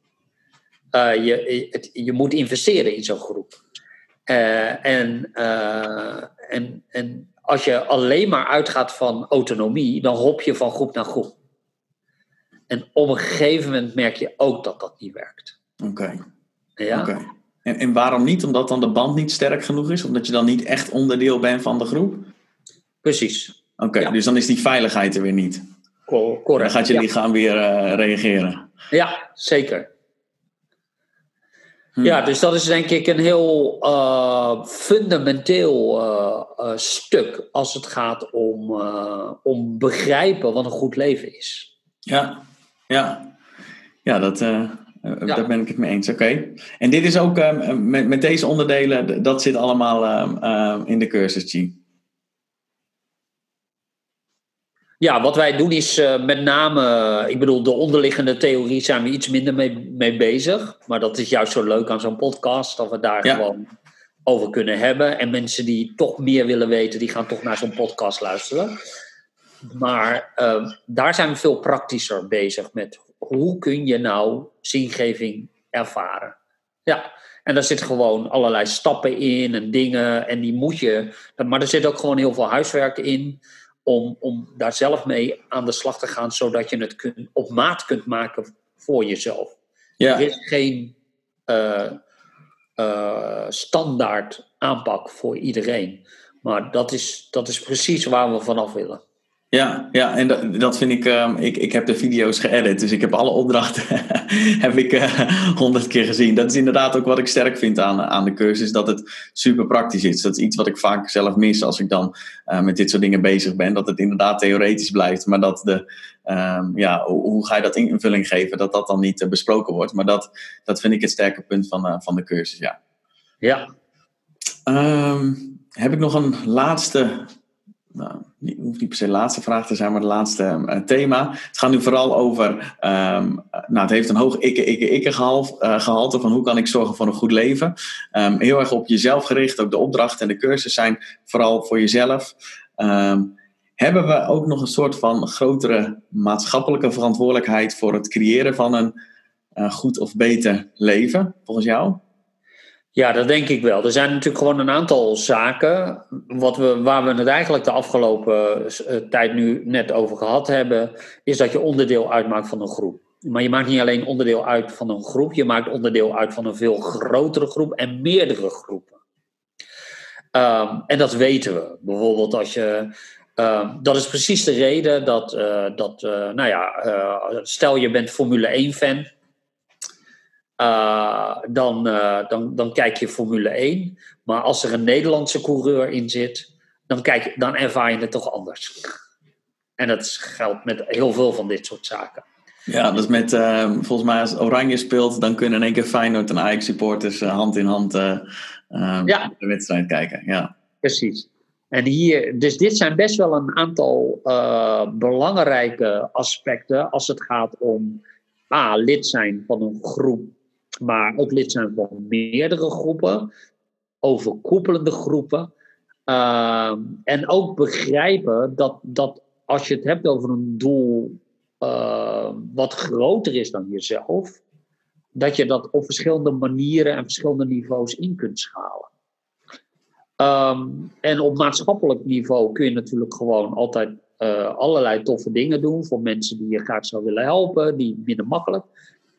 Uh, je, het, je moet investeren in zo'n groep. Uh, en, uh, en, en als je alleen maar uitgaat van autonomie, dan hop je van groep naar groep. En op een gegeven moment merk je ook dat dat niet werkt. Oké. Okay. Ja? Okay. En, en waarom niet? Omdat dan de band niet sterk genoeg is? Omdat je dan niet echt onderdeel bent van de groep? Precies. Oké, okay, ja. dus dan is die veiligheid er weer niet. Correct. Dan gaat je lichaam weer uh, reageren. Ja, zeker. Hmm. Ja, dus dat is denk ik een heel uh, fundamenteel uh, stuk als het gaat om, om begrijpen wat een goed leven is. Ja, ja. Ja, dat, ja. daar ben ik het mee eens. Oké. Okay. En dit is ook met, met deze onderdelen, dat zit allemaal in de cursus, G. Ja, wat wij doen is uh, met name, ik bedoel, de onderliggende theorie zijn we iets minder mee, mee bezig. Maar dat is juist zo leuk aan zo'n podcast, dat we daar ja. gewoon over kunnen hebben. En mensen die toch meer willen weten, die gaan toch naar zo'n podcast luisteren. Maar uh, daar zijn we veel praktischer bezig met hoe kun je nou zingeving ervaren. Ja, en daar zitten gewoon allerlei stappen in en dingen en die moet je. Maar er zit ook gewoon heel veel huiswerk in om, om daar zelf mee aan de slag te gaan, zodat je het kun, op maat kunt maken voor jezelf. Ja. Er is geen uh, uh, standaard aanpak voor iedereen. Maar dat is, dat is precies waar we vanaf willen. Ja, ja en dat, dat vind ik, um, ik. Ik heb de video's geëdit, dus ik heb alle opdrachten [LAUGHS] heb ik honderd uh, keer gezien. Dat is inderdaad ook wat ik sterk vind aan, aan de cursus, dat het super praktisch is. Dat is iets wat ik vaak zelf mis als ik dan uh, met dit soort dingen bezig ben. Dat het inderdaad theoretisch blijft, maar dat de, um, ja, hoe, hoe, ga je dat invulling geven, dat dat dan niet uh, besproken wordt. Maar dat, dat vind ik het sterke punt van, van de cursus, ja. Ja. Um, heb ik nog een laatste nou, die hoeft niet per se de laatste vraag te zijn, maar het laatste uh, thema. Het gaat nu vooral over, um, nou, het heeft een hoog ikke, ikke, ikke gehalte, van hoe kan ik zorgen voor een goed leven. Um, heel erg op jezelf gericht, ook de opdrachten en de cursussen zijn vooral voor jezelf. Hebben we ook nog een soort van grotere maatschappelijke verantwoordelijkheid voor het creëren van een goed of beter leven, volgens jou? Ja, dat denk ik wel. Er zijn natuurlijk gewoon een aantal zaken wat we, waar we het eigenlijk de afgelopen uh, tijd nu net over gehad hebben, is dat je onderdeel uitmaakt van een groep. Maar je maakt niet alleen onderdeel uit van een groep, je maakt onderdeel uit van een veel grotere groep en meerdere groepen. Um, en dat weten we. Bijvoorbeeld als je. Uh, dat is precies de reden dat, uh, dat uh, nou ja, stel je bent Formule 1-fan. Dan, dan, dan kijk je Formule 1. Maar als er een Nederlandse coureur in zit, dan, kijk, dan ervaar je het toch anders. En dat geldt met heel veel van dit soort zaken. Ja, dus met, volgens mij als Oranje speelt, dan kunnen in één keer Feyenoord en Ajax supporters hand in hand ja. de wedstrijd kijken. Ja. Precies. En hier, dus dit zijn best wel een aantal uh, belangrijke aspecten als het gaat om A, lid zijn van een groep, maar ook lid zijn van meerdere groepen, overkoepelende groepen. Uh, en ook begrijpen dat, dat als je het hebt over een doel wat groter is dan jezelf, dat je dat op verschillende manieren en verschillende niveaus in kunt schalen. Um, en op maatschappelijk niveau kun je natuurlijk gewoon altijd uh, allerlei toffe dingen doen voor mensen die je graag zou willen helpen, die minder makkelijk.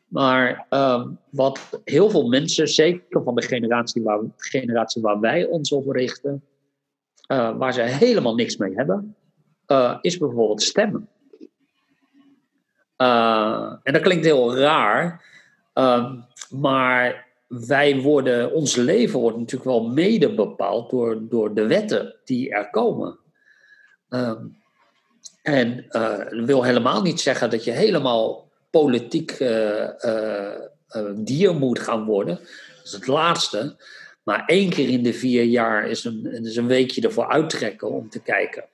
Maar um, wat heel veel mensen, zeker van de generatie waar, generatie waar wij ons op richten, uh, waar ze helemaal niks mee hebben, uh, is bijvoorbeeld stemmen. en dat klinkt heel raar, Um, maar wij worden, ons leven wordt natuurlijk wel mede bepaald door, door de wetten die er komen. Um, en dat wil helemaal niet zeggen dat je helemaal politiek uh, uh, dier moet gaan worden. Dat is het laatste. Maar één keer in de vier jaar is een, is een weekje ervoor uittrekken om te kijken.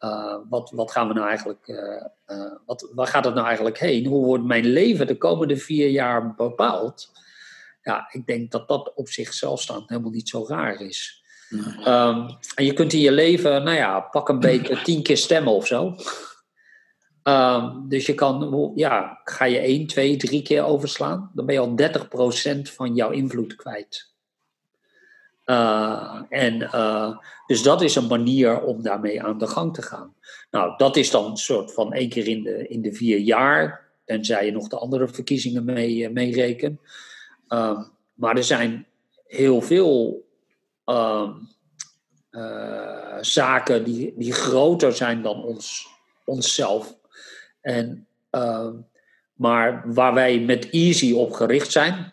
Uh, wat, wat gaan we nou eigenlijk, wat, waar gaat het nou eigenlijk heen? Hoe wordt mijn leven de komende vier jaar bepaald? Ja, ik denk dat dat op zichzelf staand helemaal niet zo raar is. Nee. Um, en je kunt in je leven, nou ja, pak een beetje [CLEARS THROAT] tien keer stemmen of zo. Um, dus je kan, ja, ga je één, twee, drie keer overslaan, dan ben je al 30% van jouw invloed kwijt. Uh, en uh, dus dat is een manier om daarmee aan de gang te gaan. Nou, dat is dan een soort van één keer in de, in de vier jaar, tenzij je nog de andere verkiezingen mee, uh, maar er zijn heel veel uh, zaken die, die groter zijn dan ons, onszelf. En, ehm, maar waar wij met Easy op gericht zijn,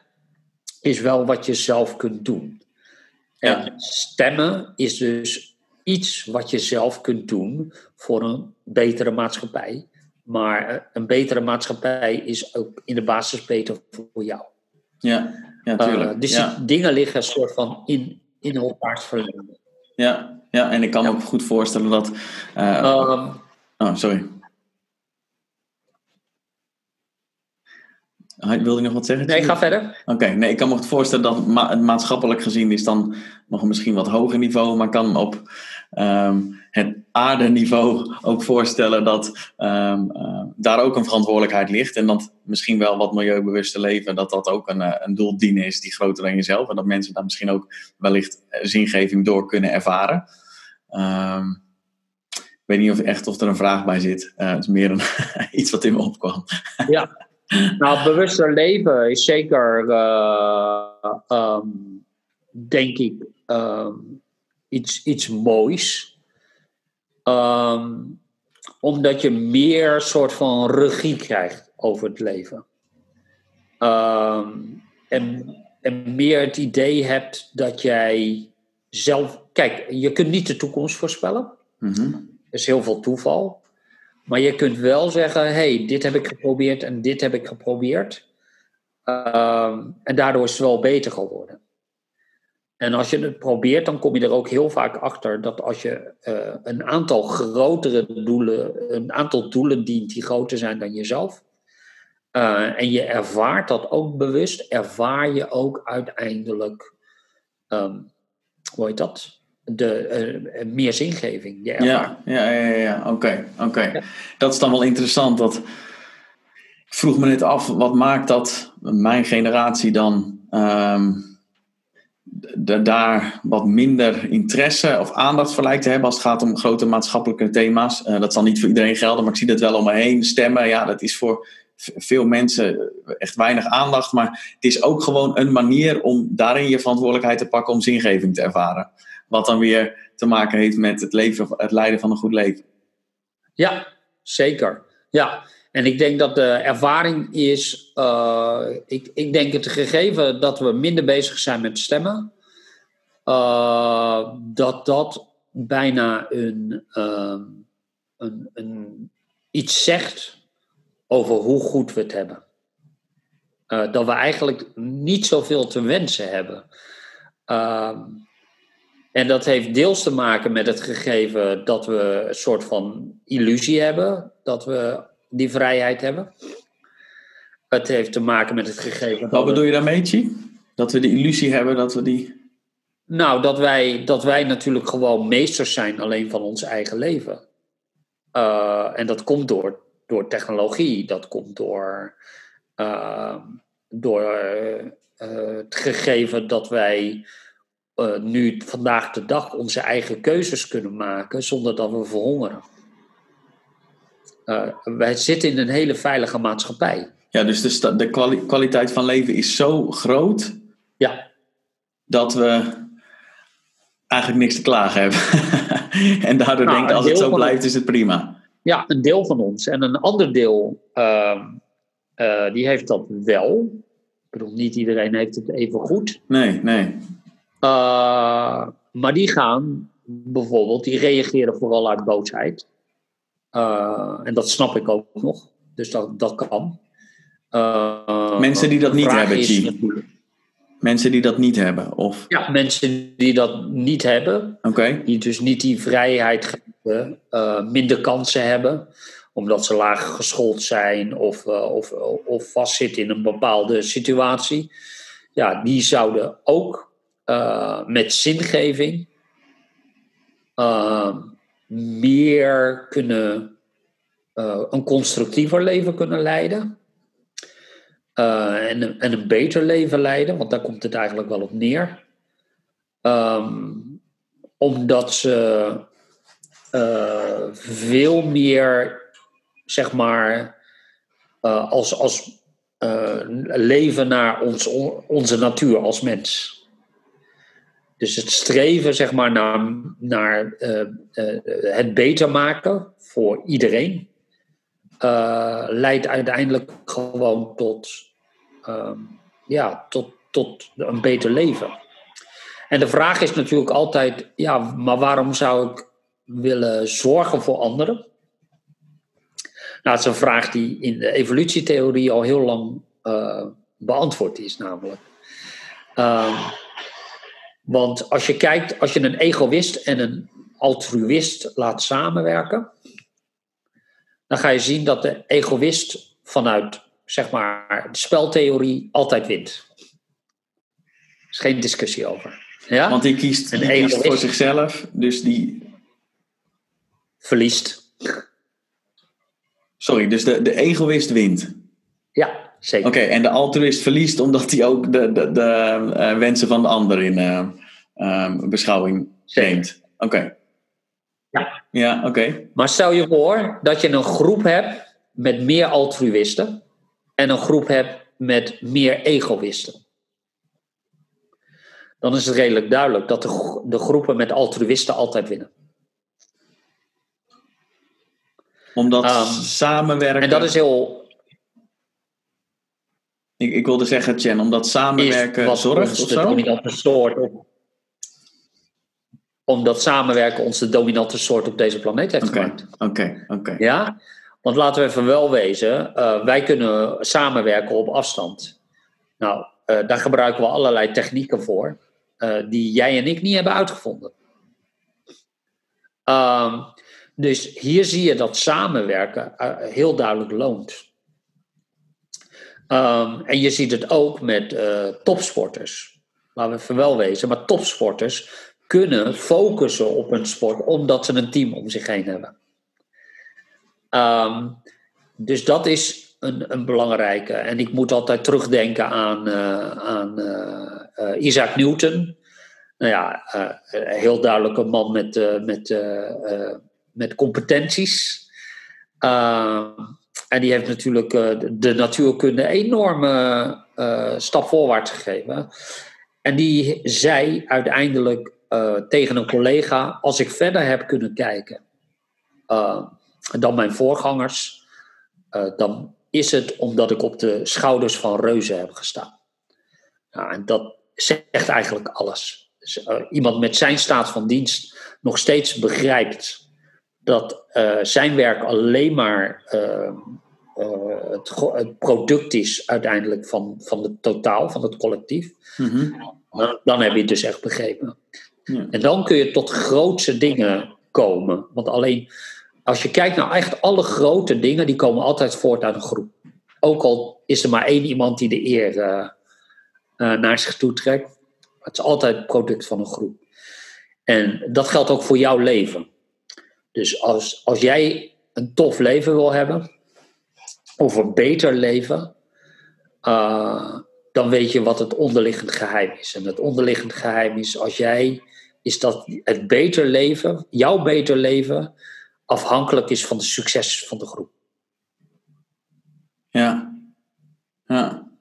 is wel wat je zelf kunt doen. En stemmen is dus iets wat je zelf kunt doen voor een betere maatschappij. Maar eh, een betere maatschappij is ook in de basis beter voor jou. Ja, ja tuurlijk. Uh, dus ja. die dingen liggen een soort van in, in elkaars verlengde. Ja, ja, en ik kan me ook goed voorstellen dat. Uh, um, oh, sorry. Wilde je nog wat zeggen? Nee, ga verder. Oké, okay, nee, ik kan me voorstellen dat ma maatschappelijk gezien is dan nog een misschien wat hoger niveau, maar kan op um, het aardeniveau ook voorstellen dat um, uh, daar ook een verantwoordelijkheid ligt en dat misschien wel wat milieubewuste leven, dat dat ook een, uh, een doel dienen is die groter dan jezelf en dat mensen daar misschien ook wellicht zingeving door kunnen ervaren. Um, ik weet niet of echt of er een vraag bij zit. Uh, het is meer een, [LAUGHS] iets wat in me opkwam. Ja. Nou, bewuster leven is zeker, uh, um, denk ik, um, iets, iets moois. Um, omdat je meer soort van regie krijgt over het leven. en, en meer het idee hebt dat jij zelf. Kijk, je kunt niet de toekomst voorspellen. Mm-hmm. Er is heel veel toeval. Maar je kunt wel zeggen: hey, dit heb ik geprobeerd en dit heb ik geprobeerd. Um, en daardoor is het wel beter geworden. En als je het probeert, dan kom je er ook heel vaak achter dat als je uh, een aantal grotere doelen, een aantal doelen dient die groter zijn dan jezelf, uh, en je ervaart dat ook bewust, ervaar je ook uiteindelijk, um, hoe heet dat? De, uh, meer zingeving. Je ja, ja, ja, ja, oké. oké. Ja. Dat is dan wel interessant. Dat, ik vroeg me net af, wat maakt dat mijn generatie dan um, de, daar wat minder interesse of aandacht voor lijkt te hebben als het gaat om grote maatschappelijke thema's. Uh, dat zal niet voor iedereen gelden, maar ik zie dat wel om me heen. Stemmen, ja, dat is voor veel mensen echt weinig aandacht. Maar het is ook gewoon een manier om daarin je verantwoordelijkheid te pakken om zingeving te ervaren. Wat dan weer te maken heeft met het, leven, het leiden van een goed leven. Ja, zeker. Ja, en ik denk dat de ervaring is, uh, ik, ik denk het gegeven dat we minder bezig zijn met stemmen, uh, dat dat bijna een, uh, een, een, iets zegt over hoe goed we het hebben. dat we eigenlijk niet zoveel te wensen hebben. En dat heeft deels te maken met het gegeven dat we een soort van illusie hebben, dat we die vrijheid hebben. Het heeft te maken met het gegeven. Wat bedoel je daarmee, Chi? Dat we de illusie hebben dat we die. Nou, dat wij, dat wij natuurlijk gewoon meesters zijn alleen van ons eigen leven. Uh, en dat komt door, door technologie, dat komt door, uh, door uh, het gegeven dat wij nu vandaag de dag onze eigen keuzes kunnen maken zonder dat we verhongeren. Uh, wij zitten in een hele veilige maatschappij. Ja, dus de, de kwaliteit van leven is zo groot. Ja. Dat we eigenlijk niks te klagen hebben. [LAUGHS] en daardoor nou, denken, als het zo blijft, is het prima. Ja, een deel van ons. En een ander deel, uh, uh, die heeft dat wel. Ik bedoel, niet iedereen heeft het even goed. Nee, nee. Uh, maar die gaan bijvoorbeeld, die reageren vooral uit boosheid. Uh, en dat snap ik ook nog. Dus dat, dat kan. Uh, mensen die dat niet hebben, G. Mensen die dat niet hebben? Of? Ja, mensen die dat niet hebben. Okay. Die dus niet die vrijheid uh, minder kansen hebben. Omdat ze laag geschoold zijn of, of, of vastzitten in een bepaalde situatie. Ja, die zouden ook met zingeving meer kunnen, uh, een constructiever leven kunnen leiden. En, en, een beter leven leiden, want daar komt het eigenlijk wel op neer. Um, omdat ze veel meer, zeg maar, als, als leven naar ons, onze natuur als mens. Dus het streven zeg maar, naar, naar uh, uh, het beter maken voor iedereen uh, leidt uiteindelijk gewoon tot, ehm, ja, tot, tot een beter leven. En de vraag is natuurlijk altijd, ja, maar waarom zou ik willen zorgen voor anderen? Nou, is een vraag die in de evolutietheorie al heel lang beantwoord is, namelijk. Uh, want als je kijkt, als je een egoïst en een altruïst laat samenwerken, dan ga je zien dat de egoïst vanuit zeg maar, de speltheorie altijd wint. Er is geen discussie over. Ja? Want die kiest, die kiest voor zichzelf, dus die. Verliest. Sorry, dus de, de egoïst wint. Ja, zeker. Oké, en de altruïst verliest omdat hij ook de, de, de uh, wensen van de ander in uh, uh, beschouwing neemt. Oké. Ja. Ja, oké. Maar stel je voor dat je een groep hebt met meer altruïsten en een groep hebt met meer egoïsten. Dan is het redelijk duidelijk dat de, de groepen met altruïsten altijd winnen. Omdat um, samenwerken. En dat is heel ik, ik wilde zeggen, Chen, omdat samenwerken zorgt of zo? dominante soort omdat samenwerken ons de dominante soort op deze planeet heeft okay. gemaakt. Oké, oké. Ja, want laten we even wel wezen, uh, wij kunnen samenwerken op afstand. Nou, uh, daar gebruiken we allerlei technieken voor. die jij en ik niet hebben uitgevonden. Ehm, dus hier zie je dat samenwerken heel duidelijk loont. Ehm, en je ziet het ook met topsporters. Laten we wel wezen, maar topsporters kunnen focussen op hun sport omdat ze een team om zich heen hebben. Um, dus dat is een, een, belangrijke. En ik moet altijd terugdenken aan, uh, aan uh, Isaac Newton. Nou ja, heel duidelijk een man met, met, met competenties. En die heeft natuurlijk de natuurkunde enorme stap voorwaarts gegeven. En die zei uiteindelijk tegen een collega: Als ik verder heb kunnen kijken dan mijn voorgangers, dan is het omdat ik op de schouders van reuzen heb gestaan. Ja, en dat zegt eigenlijk alles. Dus, iemand met zijn staat van dienst nog steeds begrijpt dat uh, zijn werk alleen maar ehm, het, het, product is uiteindelijk van, van het totaal, van het collectief. Mm -hmm. dan, dan, heb je het dus echt begrepen. Ja. En dan kun je tot grootse dingen komen. Want alleen als je kijkt naar echt alle grote dingen, die komen altijd voort uit een groep. Ook al is er maar één iemand die de eer uh, naar zich toe trekt. Het is altijd het product van een groep. En dat geldt ook voor jouw leven. Dus als, als jij een tof leven wil hebben, of een beter leven, uh, dan weet je wat het onderliggend geheim is. En het onderliggend geheim is als jij, is dat het beter leven, jouw beter leven, afhankelijk is van de succes van de groep. Ja, ja.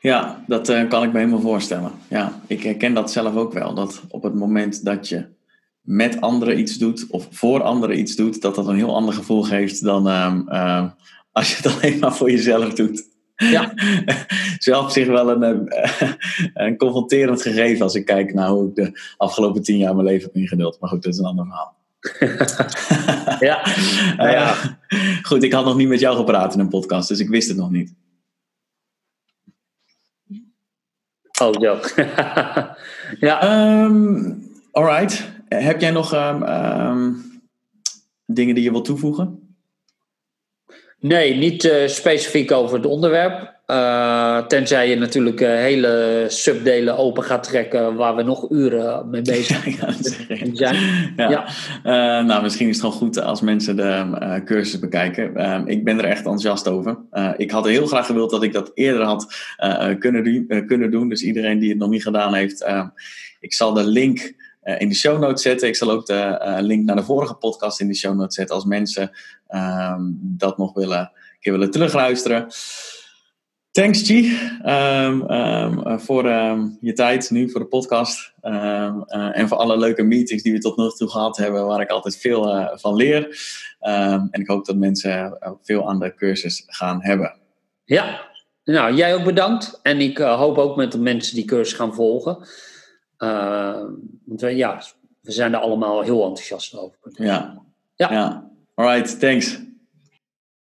Ja, dat uh, kan ik me helemaal voorstellen. Ja, ik herken dat zelf ook wel. Dat op het moment dat je met anderen iets doet of voor anderen iets doet, dat dat een heel ander gevoel geeft dan uh, uh, als je het [LAUGHS] alleen maar voor jezelf doet. Ja. [LAUGHS] Zelf zich wel een, eh, [LAUGHS] een confronterend gegeven als ik kijk naar hoe ik de afgelopen tien jaar mijn leven heb ingeduld. Maar goed, dat is een ander verhaal. ja. Nou ja. goed, ik had nog niet met jou gepraat in een podcast, dus ik wist het nog niet. Oh, zo. ja. Um, alright. Heb jij nog um, um, dingen die je wilt toevoegen? Nee, niet uh, specifiek over het onderwerp. Uh, tenzij je natuurlijk uh, hele subdelen open gaat trekken waar we nog uren mee [LAUGHS] bezig zijn. Ja. ja. Uh, nou, misschien is het gewoon goed als mensen de cursus bekijken. Ehm, ik ben er echt enthousiast over. ik had heel graag gewild dat ik dat eerder had kunnen, doen, kunnen doen. Dus iedereen die het nog niet gedaan heeft, ehm, ik zal de link in de show notes zetten. Ik zal ook de link naar de vorige podcast in de show notes zetten als mensen ehm, dat nog willen, een keer willen terugluisteren. Thanks, G, um, um, voor je tijd nu, voor de podcast. Uh, en voor alle leuke meetings die we tot nu toe gehad hebben, waar ik altijd veel van leer. en ik hoop dat mensen veel aan de cursus gaan hebben. Ja, nou, jij ook bedankt. En ik hoop ook met de mensen die cursus gaan volgen. Want we, ja, we zijn er allemaal heel enthousiast over. Ja, ja. ja. All right, thanks.